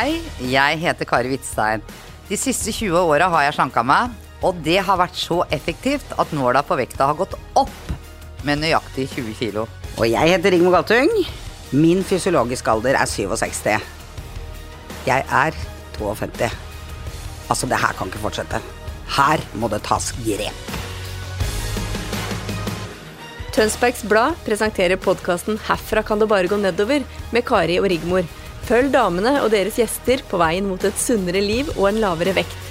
Hei, jeg heter Kari Hvitstein. De siste 20 åra har jeg slanka meg, og det har vært så effektivt at nåla på vekta har gått opp med nøyaktig 20 kilo. Og jeg heter Rigmor Galtung. Min fysiologiske alder er 67. Jeg er 52. Altså, det her kan ikke fortsette. Her må det tas grep. Tønsbergs Blad presenterer podkasten 'Herfra kan det bare gå nedover' med Kari og Rigmor. Følg damene og deres gjester på veien mot et sunnere liv og en lavere vekt.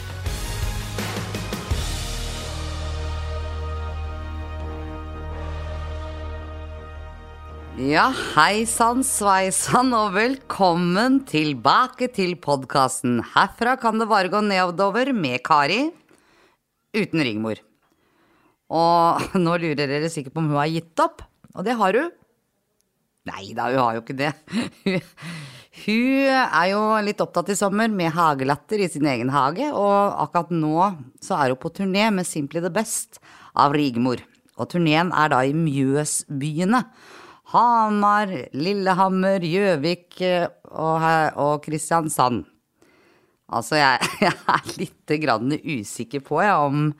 Ja, hei sann sveisann, og velkommen tilbake til podkasten 'Herfra kan det bare gå nedover' med Kari uten Rigmor. Og nå lurer dere sikkert på om hun har gitt opp, og det har hun. Nei da, hun har jo ikke det. Hun er jo litt opptatt i sommer med hagelatter i sin egen hage, og akkurat nå så er hun på turné med Simply the Best av Rigmor. Og turneen er da i Mjøsbyene. Hamar, Lillehammer, Gjøvik eh, og, og Kristiansand. Altså, jeg, jeg er litt grann usikker på jeg, om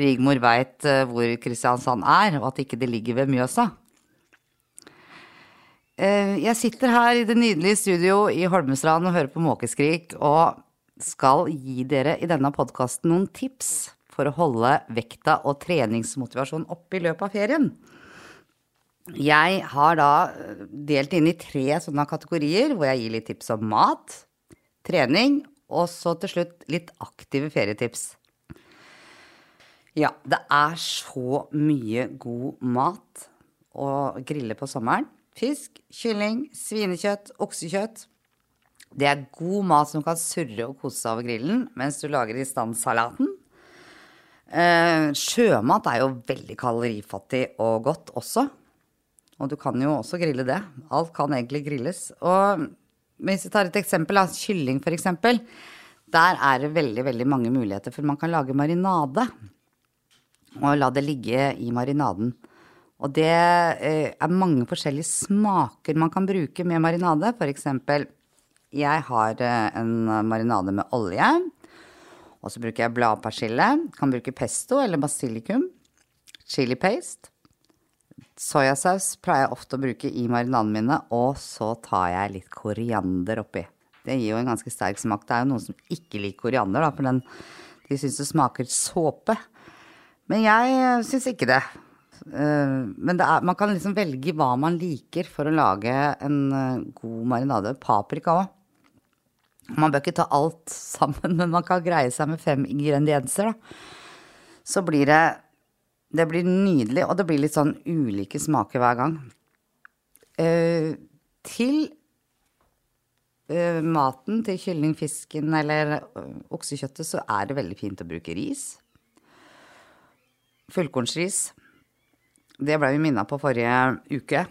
Rigmor veit eh, hvor Kristiansand er, og at ikke det ligger ved Mjøsa. Eh, jeg sitter her i det nydelige studio i Holmestrand og hører på måkeskrik, og skal gi dere i denne podkasten noen tips for å holde vekta og treningsmotivasjon oppe i løpet av ferien. Jeg har da delt inn i tre sånne kategorier, hvor jeg gir litt tips om mat, trening, og så til slutt litt aktive ferietips. Ja, det er så mye god mat å grille på sommeren. Fisk, kylling, svinekjøtt, oksekjøtt. Det er god mat som kan surre og kose seg over grillen mens du lager i stand salaten. Eh, sjømat er jo veldig kalorifattig og godt også. Og du kan jo også grille det. Alt kan egentlig grilles. Og hvis vi tar et eksempel av kylling, f.eks. Der er det veldig, veldig mange muligheter, for man kan lage marinade. Og la det ligge i marinaden. Og det eh, er mange forskjellige smaker man kan bruke med marinade. For eksempel, jeg har eh, en marinade med olje. Og så bruker jeg bladpersille. Kan bruke pesto eller basilikum. Chili paste. Soyasaus pleier jeg ofte å bruke i marinadene mine. Og så tar jeg litt koriander oppi. Det gir jo en ganske sterk smak. Det er jo noen som ikke liker koriander, da, for den, de syns det smaker såpe. Men jeg syns ikke det. Eh, men er, man kan liksom velge hva man liker for å lage en eh, god marinade. Paprika òg. Man bør ikke ta alt sammen, men man kan greie seg med fem ingredienser, da. Så blir det Det blir nydelig, og det blir litt sånn ulike smaker hver gang. Uh, til uh, maten, til kylling, fisken eller uh, oksekjøttet, så er det veldig fint å bruke ris. Fullkornsris. Det ble vi minna på forrige uke.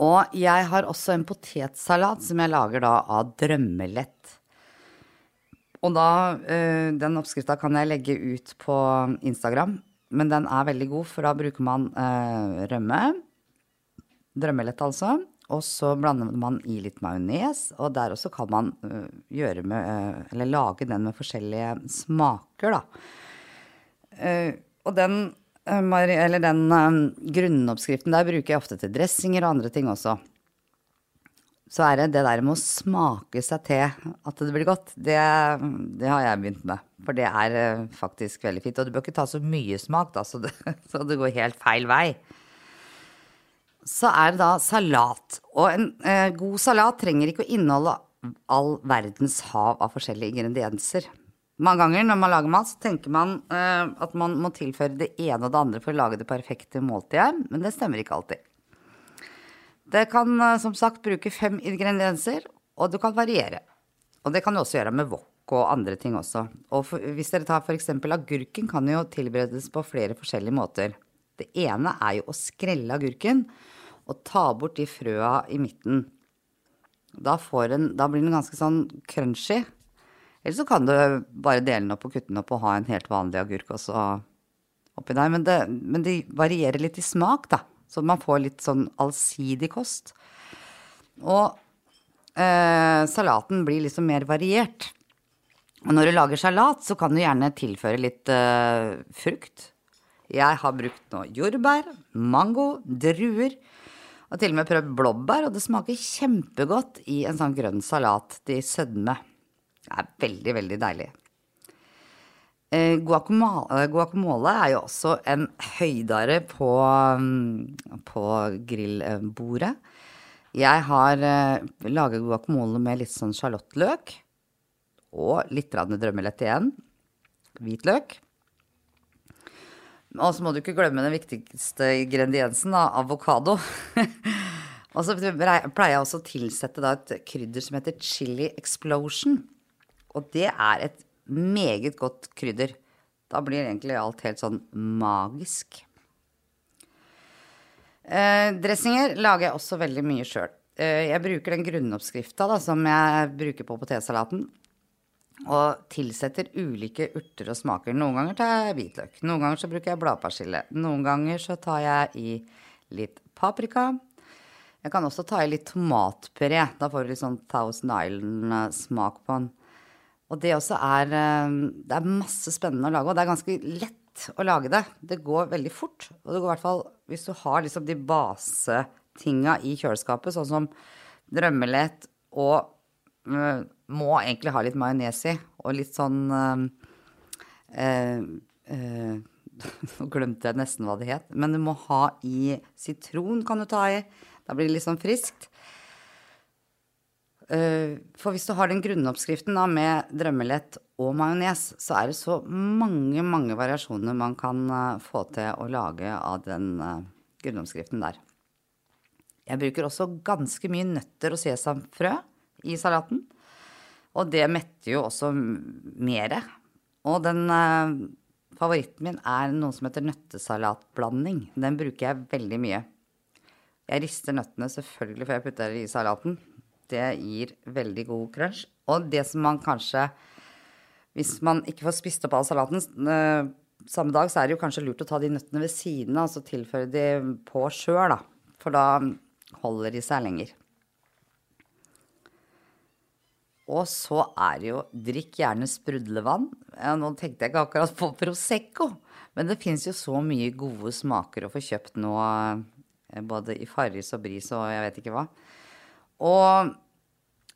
Og jeg har også en potetsalat som jeg lager da av drømmelett. Og da, øh, den oppskrifta kan jeg legge ut på Instagram, men den er veldig god, for da bruker man øh, rømme. Drømmelett, altså. Og så blander man i litt majones, og der også kan man øh, gjøre med Eller lage den med forskjellige smaker, da. Og den eller den um, grunnoppskriften der bruker jeg ofte til dressinger og andre ting også. Så er det det der med å smake seg til at det blir godt, det, det har jeg begynt med. For det er uh, faktisk veldig fint. Og du bør ikke ta så mye smak, da, så det, så det går helt feil vei. Så er det da salat. Og en eh, god salat trenger ikke å inneholde all verdens hav av forskjellige ingredienser. Mange ganger når man lager mat, så tenker man uh, at man må tilføre det ene og det andre for å lage det perfekte måltidet, men det stemmer ikke alltid. Det kan uh, som sagt bruke fem ingredienser, og du kan variere. Og det kan du også gjøre med wok og andre ting også. Og for, hvis dere tar f.eks. agurken, kan jo tilberedes på flere forskjellige måter. Det ene er jo å skrelle agurken og ta bort de frøa i midten. Da, en, da blir den ganske sånn crunchy. Eller så kan du bare dele den opp og kutte den opp og ha en helt vanlig agurk også oppi der. Men, det, men de varierer litt i smak, da. Så man får litt sånn allsidig kost. Og eh, salaten blir liksom mer variert. Og når du lager salat, så kan du gjerne tilføre litt eh, frukt. Jeg har brukt nå jordbær, mango, druer og til og med prøvd blåbær, og det smaker kjempegodt i en sånn grønn salat til sødme. Det er veldig, veldig deilig. Eh, guacamole, guacamole er jo også en høydare på, mm, på grillbordet. Jeg har eh, laget guacamole med litt sånn sjalottløk og litt drømmelett igjen. Hvitløk. Og så må du ikke glemme den viktigste ingrediensen, da, avokado. og så pleier jeg også å tilsette da et krydder som heter chili explosion. Og det er et meget godt krydder. Da blir egentlig alt helt sånn magisk. Eh, dressinger lager jeg også veldig mye sjøl. Eh, jeg bruker den grunnoppskrifta som jeg bruker på potetsalaten og tilsetter ulike urter og smaker. Noen ganger tar jeg hvitløk, noen ganger så bruker jeg bladpersille. Noen ganger så tar jeg i litt paprika. Jeg kan også ta i litt tomatpuré. Da får du litt sånn Thousand Island-smak på den. Og det også er eh, Det er masse spennende å lage, og det er ganske lett å lage det. Det går veldig fort. Og det går i hvert fall hvis du har liksom de basetinga i kjøleskapet, sånn som drømmelett og øh, må egentlig ha litt majones i, og litt sånn øh, øh, Nå glemte jeg nesten hva det het. Men du må ha i sitron, kan du ta i. Da blir det litt sånn friskt. For hvis du har den grunnoppskriften da, med drømmelett og majones, så er det så mange, mange variasjoner man kan få til å lage av den grunnoppskriften der. Jeg bruker også ganske mye nøtter og sesamfrø i salaten. Og det metter jo også mere. Og den eh, favoritten min er noe som heter nøttesalatblanding. Den bruker jeg veldig mye. Jeg rister nøttene selvfølgelig før jeg putter det i salaten. Det gir veldig god crunch. Og det som man kanskje Hvis man ikke får spist opp all salaten eh, samme dag, så er det jo kanskje lurt å ta de nøttene ved siden av, og tilføre de på sjøl, da. For da holder de seg lenger. Og så er det jo drikk gjerne sprudlevann. Nå tenkte jeg ikke akkurat på Prosecco, men det fins jo så mye gode smaker å få kjøpt nå, eh, både i Farris og Bris og jeg vet ikke hva. Og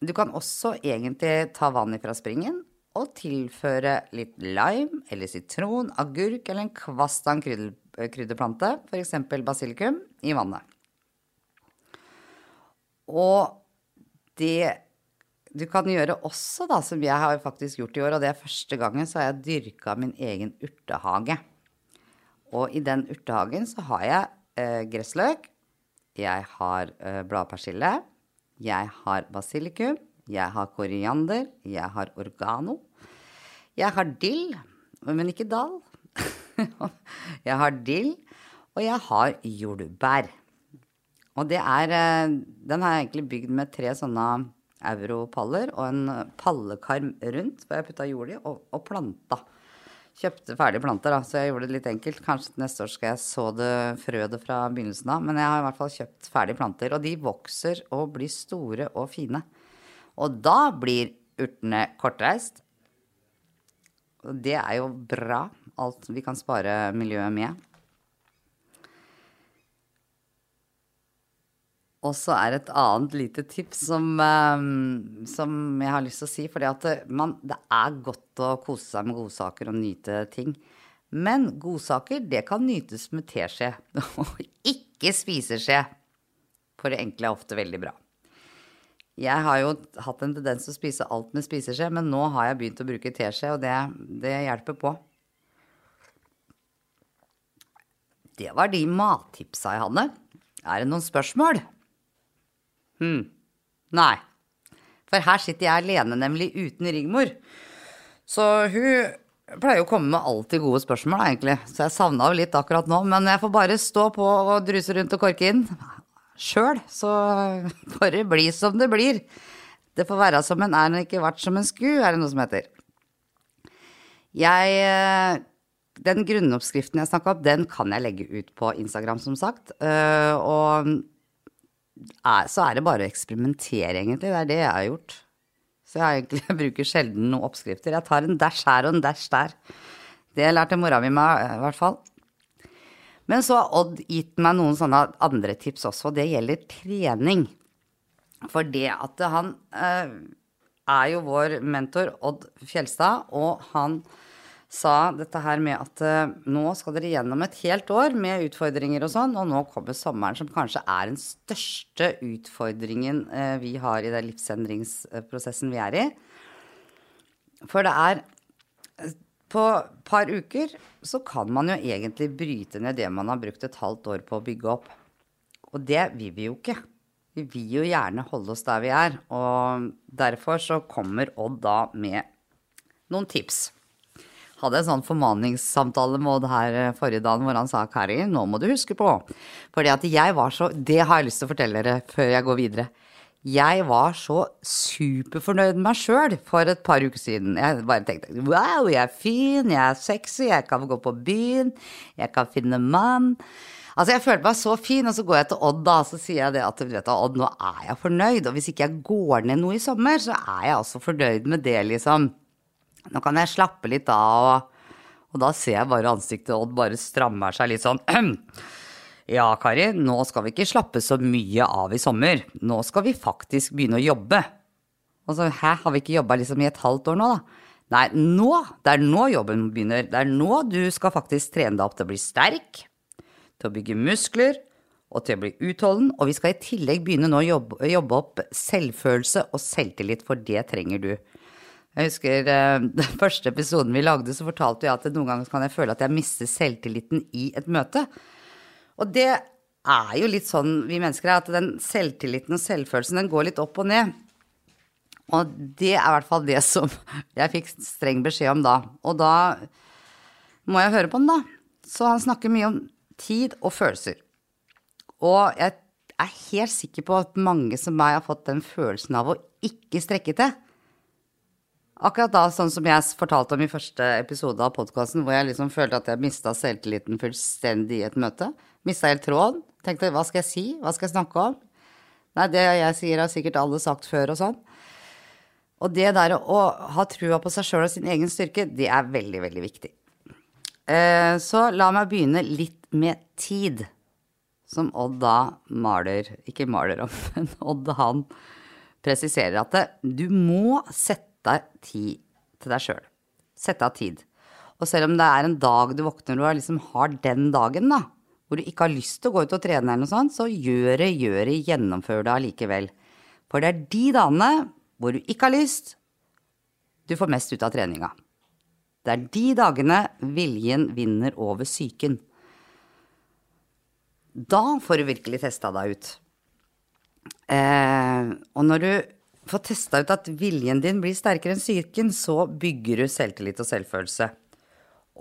du kan også egentlig ta vann fra springen og tilføre litt lime eller sitron, agurk eller en kvast av en krydder, krydderplante, f.eks. basilikum, i vannet. Og det du kan gjøre også, da, som jeg har faktisk gjort i år, og det er første gangen, så har jeg dyrka min egen urtehage. Og i den urtehagen så har jeg eh, gressløk, jeg har eh, bladpersille, jeg har basilikum, jeg har koriander, jeg har organo. Jeg har dill, men ikke dal. jeg har dill, og jeg har jordbær. Og det er eh, Den har jeg egentlig bygd med tre sånne europaller og en pallekarm rundt, hvor jeg putta jord i, og, og, planta. Kjøpte ferdige planter, da, så jeg gjorde det litt enkelt. Kanskje neste år skal jeg så det frøet fra begynnelsen av, men jeg har i hvert fall kjøpt ferdige planter. Og de vokser og blir store og fine. Og da blir urtene kortreist. Og det er jo bra. Alt vi kan spare miljøet med. Og så er et annet lite tips som, um, som jeg har lyst til å si. For det, det er godt å kose seg med godsaker og nyte ting. Men godsaker, det kan nytes med teskje, og ikke spiseskje. For det enkle er ofte veldig bra. Jeg har jo hatt en tendens til å spise alt med spiseskje, men nå har jeg begynt å bruke teskje, og det, det hjelper på. Det var de mattipsa jeg hadde. Er det noen spørsmål? Hm. Nei. For her sitter jeg alene, nemlig uten Rigmor. Så hun pleier jo å komme med alltid gode spørsmål, egentlig. Så jeg savna jo litt akkurat nå. Men jeg får bare stå på og druse rundt og korke inn sjøl. Så bare bli som det blir. Det får være som en er, men ikke vært som en sku, er det noe som heter. Jeg eh, Den grunnoppskriften jeg snakka om, den kan jeg legge ut på Instagram, som sagt. Eh, og er, så er det bare å eksperimentere, egentlig. Det er det jeg har gjort. Så jeg, egentlig, jeg bruker sjelden noen oppskrifter. Jeg tar en dash her og en dash der. Det lærte mora mi meg, i hvert fall. Men så har Odd gitt meg noen sånne andre tips også, og det gjelder trening. For det at han eh, er jo vår mentor, Odd Fjelstad, og han sa dette her med at eh, nå skal dere gjennom et helt år med utfordringer og sånn, og nå kommer sommeren, som kanskje er den største utfordringen eh, vi har i den livsendringsprosessen vi er i. For det er På et par uker så kan man jo egentlig bryte ned det man har brukt et halvt år på å bygge opp. Og det vil vi jo ikke. Vi vil jo gjerne holde oss der vi er. Og derfor så kommer Odd da med noen tips hadde en sånn formaningssamtale med Odd her eh, forrige dagen hvor han sa Kari, nå må du huske på Fordi at jeg var så Det har jeg lyst til å fortelle dere før jeg går videre. Jeg var så superfornøyd med meg sjøl for et par uker siden. Jeg bare tenkte wow, jeg er fin, jeg er sexy, jeg kan gå på byen, jeg kan finne mann. Altså, jeg følte meg så fin, og så går jeg til Odd, da, og så sier jeg det at vet du, Odd, nå er jeg fornøyd. Og hvis ikke jeg går ned noe i sommer, så er jeg også fornøyd med det, liksom. Nå kan jeg slappe litt av, og, og da ser jeg bare ansiktet Odd bare strammer seg litt sånn. Ja, Kari, nå skal vi ikke slappe så mye av i sommer. Nå skal vi faktisk begynne å jobbe. Og så, hæ, har vi ikke jobba liksom i et halvt år nå, da? Nei, nå, det er nå jobben begynner. Det er nå du skal faktisk trene deg opp til å bli sterk, til å bygge muskler og til å bli utholden. Og vi skal i tillegg begynne nå å jobbe, jobbe opp selvfølelse og selvtillit, for det trenger du. Jeg husker uh, den første episoden vi lagde, så fortalte jeg at noen ganger kan jeg føle at jeg mister selvtilliten i et møte. Og det er jo litt sånn vi mennesker er, at den selvtilliten og selvfølelsen den går litt opp og ned. Og det er i hvert fall det som jeg fikk streng beskjed om da. Og da må jeg høre på den, da. Så han snakker mye om tid og følelser. Og jeg er helt sikker på at mange som meg har fått den følelsen av å ikke strekke til. Akkurat da, sånn som jeg fortalte om i første episode av podkasten, hvor jeg liksom følte at jeg mista selvtilliten fullstendig i et møte. Mista helt tråden. Tenkte hva skal jeg si, hva skal jeg snakke om? Nei, det jeg sier har sikkert alle sagt før og sånn. Og det der å ha trua på seg sjøl og sin egen styrke, det er veldig, veldig viktig. Eh, så la meg begynne litt med tid. Som Odd da maler Ikke maler om, men Odd han presiserer at det, du må sette deg tid til deg sjøl. Sette av tid. Og selv om det er en dag du våkner og liksom har den dagen, da, hvor du ikke har lyst til å gå ut og trene eller noe sånt, så gjør det, gjør det, gjennomfør det allikevel. For det er de dagene hvor du ikke har lyst, du får mest ut av treninga. Det er de dagene viljen vinner over psyken. Da får du virkelig testa deg ut. Eh, og når du få testa ut at viljen din blir sterkere enn psyken, så bygger du selvtillit og selvfølelse.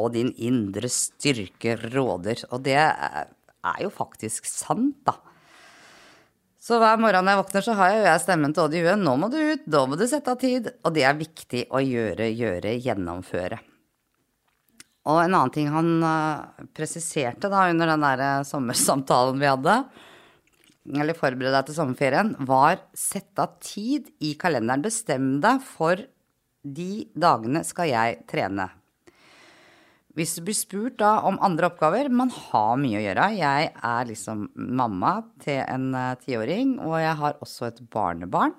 Og din indre styrke råder. Og det er jo faktisk sant, da. Så hver morgen når jeg våkner, så har jeg, jeg stemmen til Odd i huet. Nå må du ut, da må du sette av tid. Og det er viktig å gjøre, gjøre, gjennomføre. Og en annen ting han uh, presiserte da under den der eh, sommersamtalen vi hadde, eller forberede deg til sommerferien, var sett av tid i kalenderen. Bestem deg for de dagene skal jeg trene. Hvis du blir spurt da om andre oppgaver Man har mye å gjøre. Jeg er liksom mamma til en uh, tiåring, og jeg har også et barnebarn.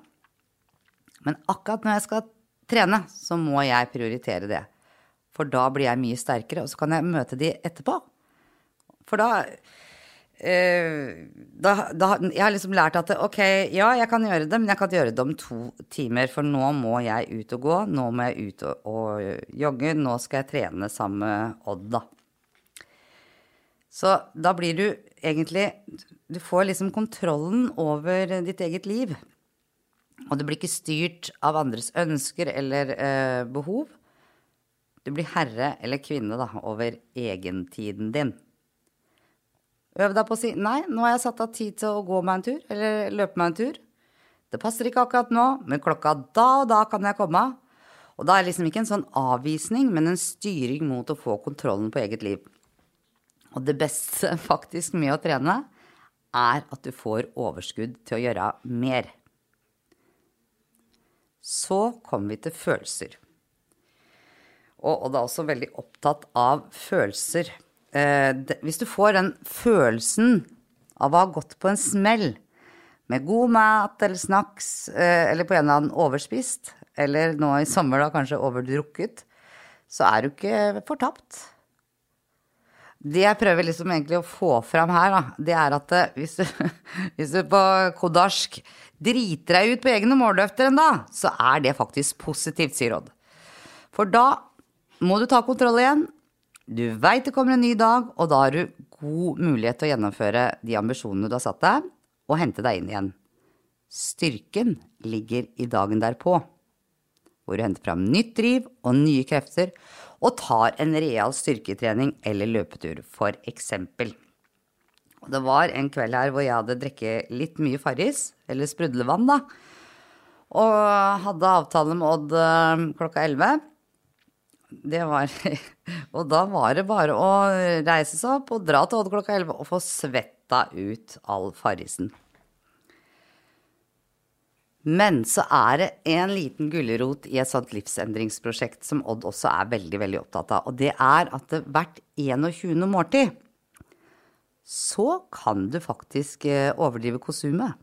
Men akkurat når jeg skal trene, så må jeg prioritere det. For da blir jeg mye sterkere, og så kan jeg møte de etterpå. For da da, da, jeg har liksom lært at ok, ja, jeg kan gjøre det, men jeg kan gjøre det om to timer. For nå må jeg ut og gå, nå må jeg ut og, og jogge, nå skal jeg trene sammen med Odd, da. Så da blir du egentlig Du får liksom kontrollen over ditt eget liv. Og du blir ikke styrt av andres ønsker eller eh, behov. Du blir herre eller kvinne da, over egentiden din. Øv deg på å si nei, nå har jeg satt av tid til å gå meg en tur, eller løpe meg en tur. Det passer ikke akkurat nå, men klokka da og da kan jeg komme. Og da er det liksom ikke en sånn avvisning, men en styring mot å få kontrollen på eget liv. Og det beste faktisk med å trene er at du får overskudd til å gjøre mer. Så kommer vi til følelser. Og Odd er også veldig opptatt av følelser. Eh, det, hvis du får den følelsen av å ha gått på en smell med god mat eller snacks, eh, eller på en eller annen overspist, eller nå i sommer da kanskje overdrukket, så er du ikke fortapt. Det jeg prøver liksom egentlig å få fram her, da, det er at eh, hvis du, hvis du på kodarsk driter deg ut på egne målløfter en dag, så er det faktisk positivt, sier Odd. For da må du ta kontroll igjen. Du veit det kommer en ny dag, og da har du god mulighet til å gjennomføre de ambisjonene du har satt deg, og hente deg inn igjen. Styrken ligger i dagen derpå, hvor du henter fram nytt driv og nye krefter, og tar en real styrketrening eller løpetur, for eksempel. Og det var en kveld her hvor jeg hadde drukket litt mye Farris, eller sprudlevann, da. Og hadde avtale med Odd eh, klokka elleve. Det var Og da var det bare å reise seg opp og dra til Odd klokka elleve og få svetta ut all Farrisen. Men så er det en liten gulrot i et sånt livsendringsprosjekt som Odd også er veldig veldig opptatt av. Og det er at hvert 21. måltid så kan du faktisk eh, overdrive konsumet.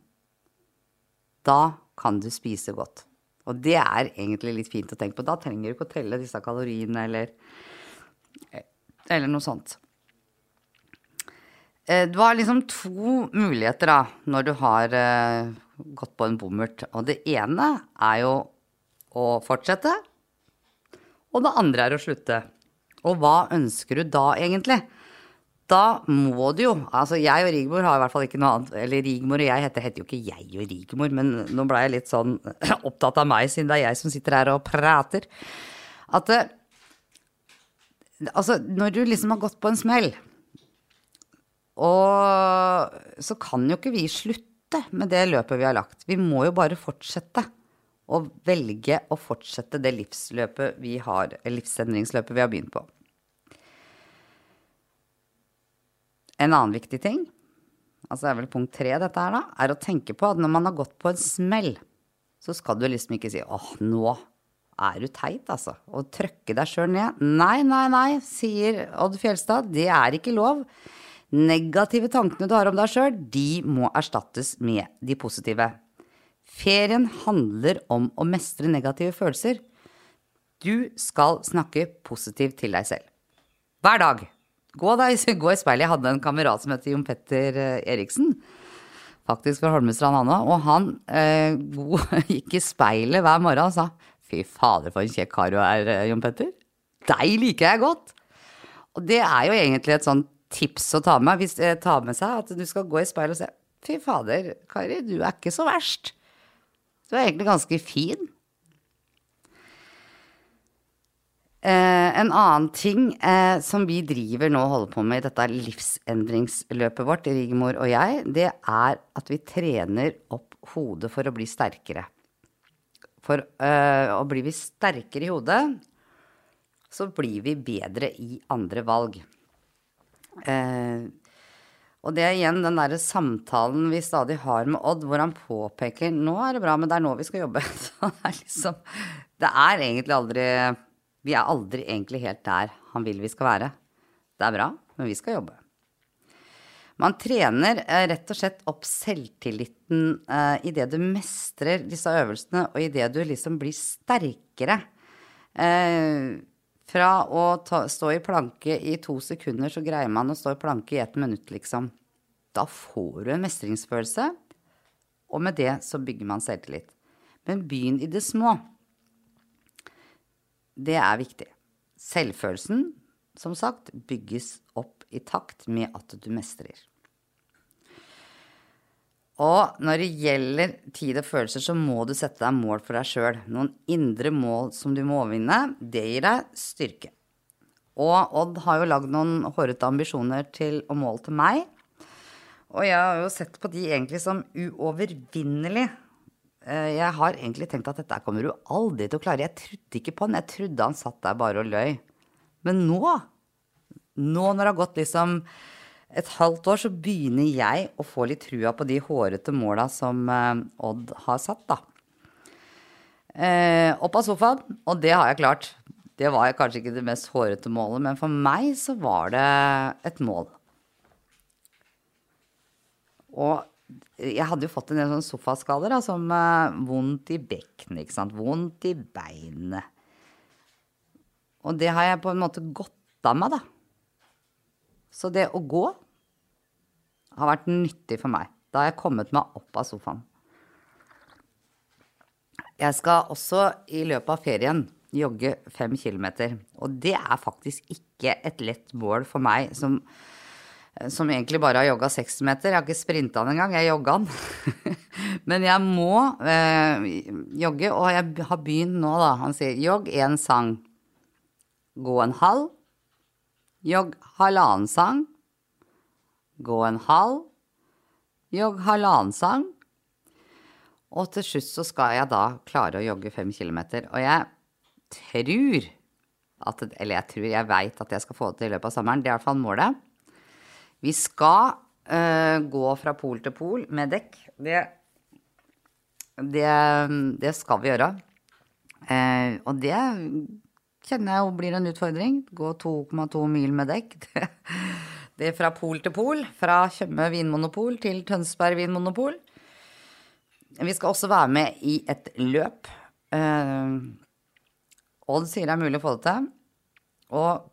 Da kan du spise godt. Og det er egentlig litt fint å tenke på. Da trenger du ikke å telle disse kaloriene eller, eller noe sånt. Eh, du har liksom to muligheter da, når du har uh, gått på en bommert. Og det ene er jo å fortsette, og det andre er å slutte. Og hva ønsker du da, egentlig? Da må du jo Altså, jeg og Rigmor har i hvert fall ikke noe annet Eller Rigmor og jeg heter, heter jo ikke jeg og Rigmor, men nå ble jeg litt sånn opptatt av meg, siden det er jeg som sitter her og prater. At Altså, når du liksom har gått på en smell, og så kan jo ikke vi slutte med det løpet vi har lagt. Vi må jo bare fortsette. Og velge å fortsette det livsløpet vi har, livsendringsløpet vi har begynt på. En annen viktig ting, altså det er vel punkt tre dette her, da, er å tenke på at når man har gått på en smell, så skal du liksom ikke si åh, nå er du teit, altså. Og trøkke deg sjøl ned. Nei, nei, nei, sier Odd Fjelstad, det er ikke lov. Negative tankene du har om deg sjøl, de må erstattes med de positive. Ferien handler om å mestre negative følelser. Du skal snakke positivt til deg selv. Hver dag. Gå, da, gå i speilet. Jeg hadde en kamerat som het Jon Petter eh, Eriksen. Faktisk fra Holmestrand, han òg. Og han eh, gikk i speilet hver morgen og sa Fy fader, for en kjekk kar du er, eh, Jon Petter. Deg liker jeg godt. Og det er jo egentlig et sånn tips å ta med, hvis eh, tar med seg at du skal gå i speilet og se Fy fader, Kari, du er ikke så verst. Du er egentlig ganske fin. Eh, en annen ting eh, som vi driver nå og holder på med i dette livsendringsløpet vårt, Rigmor og jeg, det er at vi trener opp hodet for å bli sterkere. For eh, og blir vi sterkere i hodet, så blir vi bedre i andre valg. Eh, og det er igjen den derre samtalen vi stadig har med Odd, hvor han påpeker 'nå er det bra, men det er nå vi skal jobbe'. Så det er liksom Det er egentlig aldri vi er aldri egentlig helt der han vil vi skal være. Det er bra, men vi skal jobbe. Man trener eh, rett og slett opp selvtilliten eh, idet du mestrer disse øvelsene, og idet du liksom blir sterkere. Eh, fra å ta, stå i planke i to sekunder, så greier man å stå i planke i ett minutt, liksom. Da får du en mestringsfølelse, og med det så bygger man selvtillit. Men begynn i det små. Det er viktig. Selvfølelsen, som sagt, bygges opp i takt med at du mestrer. Og når det gjelder tid og følelser, så må du sette deg mål for deg sjøl. Noen indre mål som du må overvinne. Det gir deg styrke. Og Odd har jo lagd noen hårete ambisjoner til, og mål til meg. Og jeg har jo sett på de egentlig som uovervinnelige. Eh, jeg har egentlig tenkt at dette kommer du aldri til å klare. Jeg trodde ikke på han. Jeg trodde han satt der bare og løy. Men nå, nå når det har gått liksom et halvt år så begynner jeg å få litt trua på de hårete måla som eh, Odd har satt, da. Eh, opp av sofaen, og det har jeg klart. Det var kanskje ikke det mest hårete målet, men for meg så var det et mål. Og jeg hadde jo fått en del sånne sofaskader, da, som uh, vondt i bekkenet, ikke sant. Vondt i beinet. Og det har jeg på en måte gått av meg, da. Så det å gå har vært nyttig for meg. Da har jeg kommet meg opp av sofaen. Jeg skal også i løpet av ferien jogge fem kilometer. Og det er faktisk ikke et lett mål for meg som, som egentlig bare har jogga seks meter. Jeg har ikke sprinta den engang, jeg jogga den. Men jeg må eh, jogge, og jeg har begynt nå, da. Han sier jogg én sang. Gå en halv. Jogg halvannen sang. Gå en halv. Jogg halvannen sang. Og til slutt så skal jeg da klare å jogge fem kilometer. Og jeg tror at Eller jeg tror, jeg veit at jeg skal få det til i løpet av sommeren. Det er i hvert fall målet. Vi skal uh, gå fra pol til pol med dekk. Det, det, det skal vi gjøre. Uh, og det kjenner jeg jo blir en utfordring. Gå 2,2 mil med dekk. Det, det er fra pol til pol. Fra Tjøme vinmonopol til Tønsberg vinmonopol. Vi skal også være med i et løp. Uh, Odd sier det er mulig å få det til. Og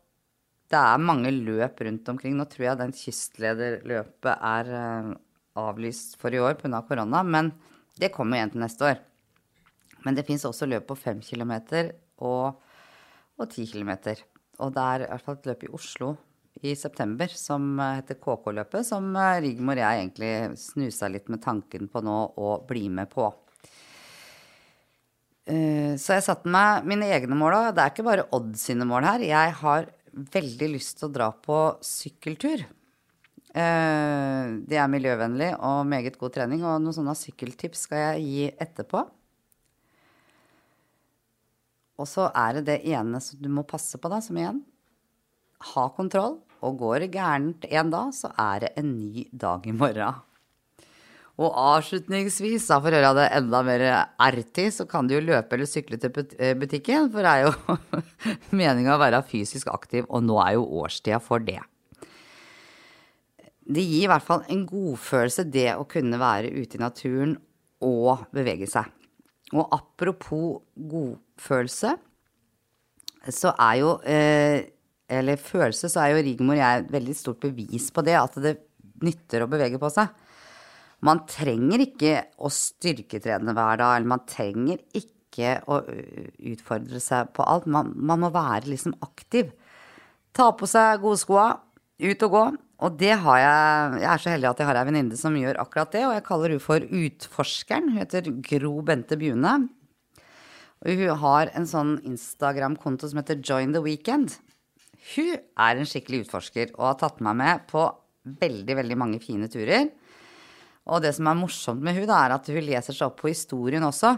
det er mange løp rundt omkring. Nå tror jeg den kystlederløpet er uh, avlyst for i år pga. korona, men det kommer igjen til neste år. Men det fins også løp på fem kilometer og, og ti kilometer. Og det er i hvert fall et løp i Oslo i september som heter KK-løpet, som Rigmor og jeg egentlig snusa litt med tanken på nå å bli med på. Så jeg satte meg mine egne mål òg. Det er ikke bare Odd sine mål her. Jeg har veldig lyst til å dra på sykkeltur. Det er miljøvennlig og meget god trening, og noen sånne sykkeltips skal jeg gi etterpå. Og så er det det ene som du må passe på, da, som igjen ha kontroll. Og går det gærent en dag, så er det en ny dag i morgen. Og avslutningsvis, da for å gjøre det enda mer ertig, så kan du jo løpe eller sykle til butikken, for det er jo meninga å være fysisk aktiv, og nå er jo årstida for det. Det gir i hvert fall en godfølelse, det å kunne være ute i naturen og bevege seg. Og apropos godfølelse, så er jo eh, Eller følelse, så er jo Rigmor og jeg et veldig stort bevis på det, at det nytter å bevege på seg. Man trenger ikke å styrketrene hver dag, eller man trenger ikke å utfordre seg på alt. Man, man må være liksom aktiv. Ta på seg gode skoa, ut og gå. Og det har jeg Jeg er så heldig at jeg har ei venninne som gjør akkurat det, og jeg kaller hun for Utforskeren. Hun heter Gro Bente Bjune. Og hun har en sånn Instagram-konto som heter Join the Weekend. Hun er en skikkelig utforsker og har tatt meg med på veldig, veldig mange fine turer. Og det som er morsomt med hun er at hun leser seg opp på historien også.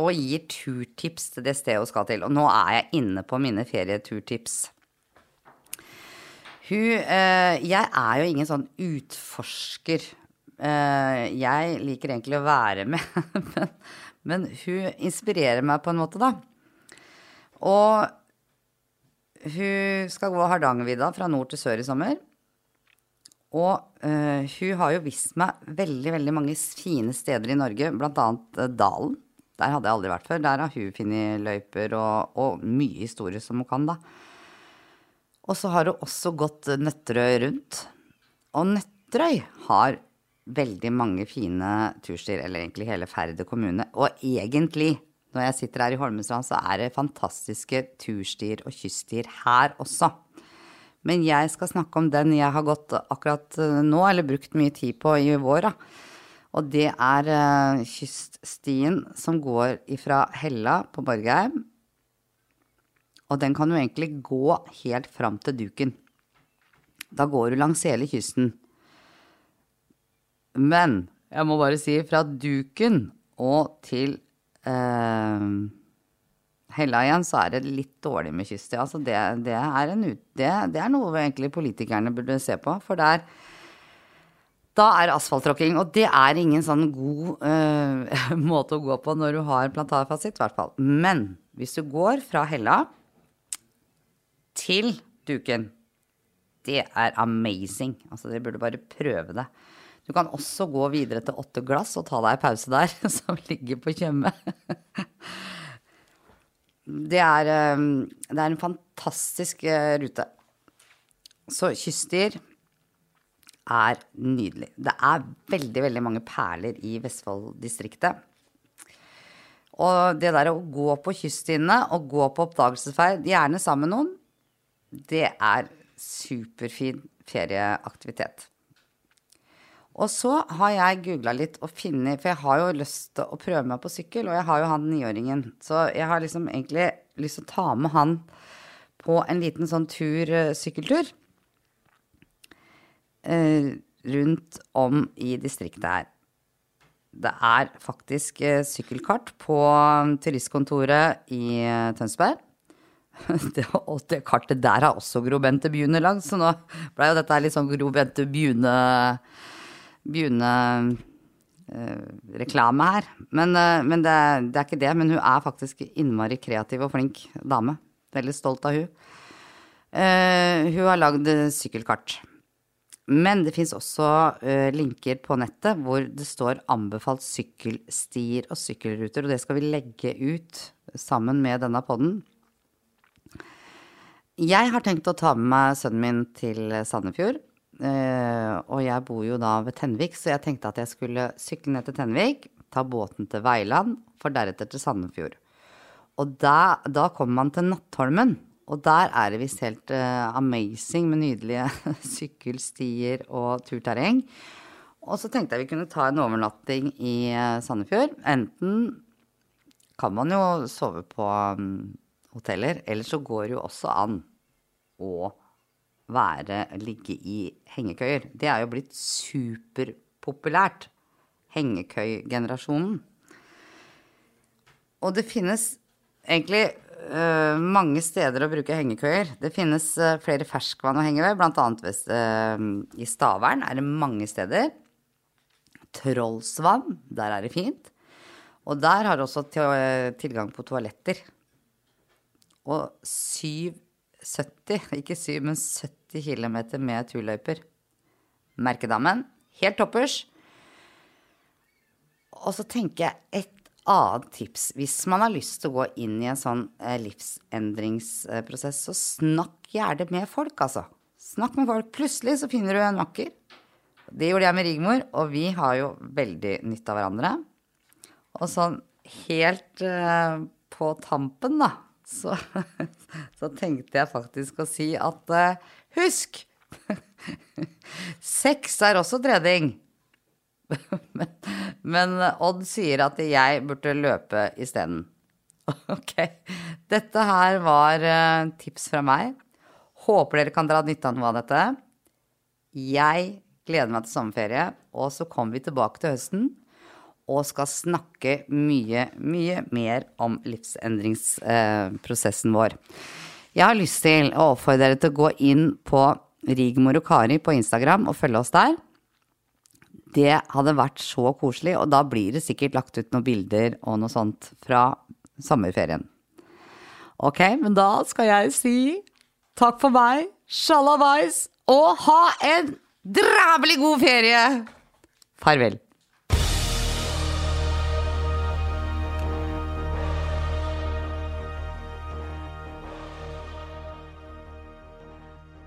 Og gir turtips til det stedet hun skal til. Og nå er jeg inne på mine ferieturtips. Hun Jeg er jo ingen sånn utforsker. Jeg liker egentlig å være med, men, men hun inspirerer meg på en måte, da. Og hun skal gå Hardangervidda fra nord til sør i sommer. Og uh, hun har jo vist meg veldig, veldig mange fine steder i Norge, annet uh, Dalen. Der hadde jeg aldri vært før. Der har hun funnet løyper og, og, mye historie som hun kan, da. Og så har hun også gått Nøtterøy rundt. Og Nøtterøy har veldig mange fine turstier, eller egentlig hele Færder kommune. Og egentlig, når jeg sitter her i Holmestrand, så er det fantastiske turstier og kyststier her også. Men jeg skal snakke om den jeg har gått akkurat nå, eller brukt mye tid på i vår. Da. Og det er uh, kyststien som går ifra Hella på Borgheim. Og den kan jo egentlig gå helt fram til Duken. Da går du langs hele kysten. Men jeg må bare si fra Duken og til uh, Hella igjen, så er det litt dårlig med kyst. Altså det, det, er en det, det er noe egentlig politikerne burde se på. For der da er asfalttråkking. Og det er ingen sånn god uh, måte å gå på når du har plantarfasitt, i hvert fall. Men hvis du går fra Hella til Duken, det er amazing. Altså, dere burde bare prøve det. Du kan også gå videre til Åtte glass og ta deg en pause der, som ligger på Tjøme. Det er, det er en fantastisk rute. Så kystdyr er nydelig. Det er veldig, veldig mange perler i Vestfold-distriktet. Og det der å gå på kystdyrene og gå på oppdagelsesferd, gjerne sammen med noen, det er superfin ferieaktivitet. Og så har jeg googla litt og funnet For jeg har jo lyst til å prøve meg på sykkel, og jeg har jo han niåringen. Så jeg har liksom egentlig lyst til å ta med han på en liten sånn tur, eh, sykkeltur. Eh, rundt om i distriktet her. Det er faktisk eh, sykkelkart på turistkontoret i Tønsberg. Det, og det kartet der har også Gro Bente Bjune lagd, så nå blei jo dette litt sånn Gro Bente Bjune Bjune-reklame her. Men, men det, det, er ikke det. Men hun er faktisk innmari kreativ og flink dame. Veldig stolt av hun. Uh, hun har lagd sykkelkart. Men det fins også uh, linker på nettet hvor det står anbefalt sykkelstier og sykkelruter, og det skal vi legge ut sammen med denne podden. Jeg har tenkt å ta med meg sønnen min til Sandefjord. Uh, og jeg bor jo da ved Tenvik, så jeg tenkte at jeg skulle sykle ned til Tenvik, ta båten til Veiland, for deretter til Sandefjord. Og da, da kommer man til Nattholmen. Og der er det visst helt uh, amazing med nydelige sykkelstier og turterreng. Og så tenkte jeg vi kunne ta en overnatting i uh, Sandefjord. Enten kan man jo sove på um, hoteller, eller så går det jo også an å være, ligge i hengekøyer. Det er jo blitt superpopulært. Hengekøygenerasjonen. Og det finnes egentlig uh, mange steder å bruke hengekøyer. Det finnes uh, flere ferskvann å henge ved, bl.a. Uh, i Stavern er det mange steder. Trollsvann, der er det fint. Og der har du også tilgang på toaletter. Og 770, ikke 7, men 70 km med turløyper. Merkedammen, helt toppers. Og så tenker jeg et annet tips. Hvis man har lyst til å gå inn i en sånn eh, livsendringsprosess, så snakk gjerne med folk, altså. Snakk med folk. Plutselig så finner du en makker. Det gjorde jeg med Rigmor, og vi har jo veldig nytte av hverandre. Og sånn helt uh, på tampen, da, så, så, tenkte jeg faktisk å si at uh, husk! Sex er også trening. men, men, Odd sier at jeg burde løpe isteden. Ok. Dette her var uh, tips fra meg. Håper dere kan dra nytte av noe av dette. Jeg gleder meg til sommerferie, og så kommer vi tilbake til høsten og skal snakke mye, mye mer om livsendringsprosessen vår. Jeg har lyst til å oppfordre dere til å gå inn på Rigmor og Kari på Instagram og følge oss der. Det hadde vært så koselig, og da blir det sikkert lagt ut noen bilder og noe sånt fra sommerferien. Ok, men da skal jeg si takk for meg, sjalabais, og ha en drabelig god ferie! Farvel.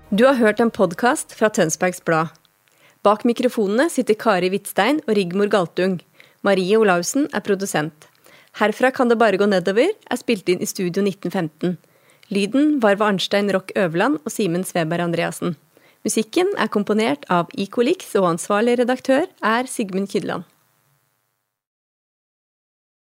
Du har hørt en podkast fra Tønsbergs Blad. Bak mikrofonene sitter Kari Hvitstein og Rigmor Galtung. Marie Olaussen er produsent. Herfra kan det bare gå nedover er spilt inn i Studio 1915. Lyden var ved Arnstein Rock Øverland og Simen Sveberg Andreassen. Musikken er komponert av Icolix, og ansvarlig redaktør er Sigmund Kydland.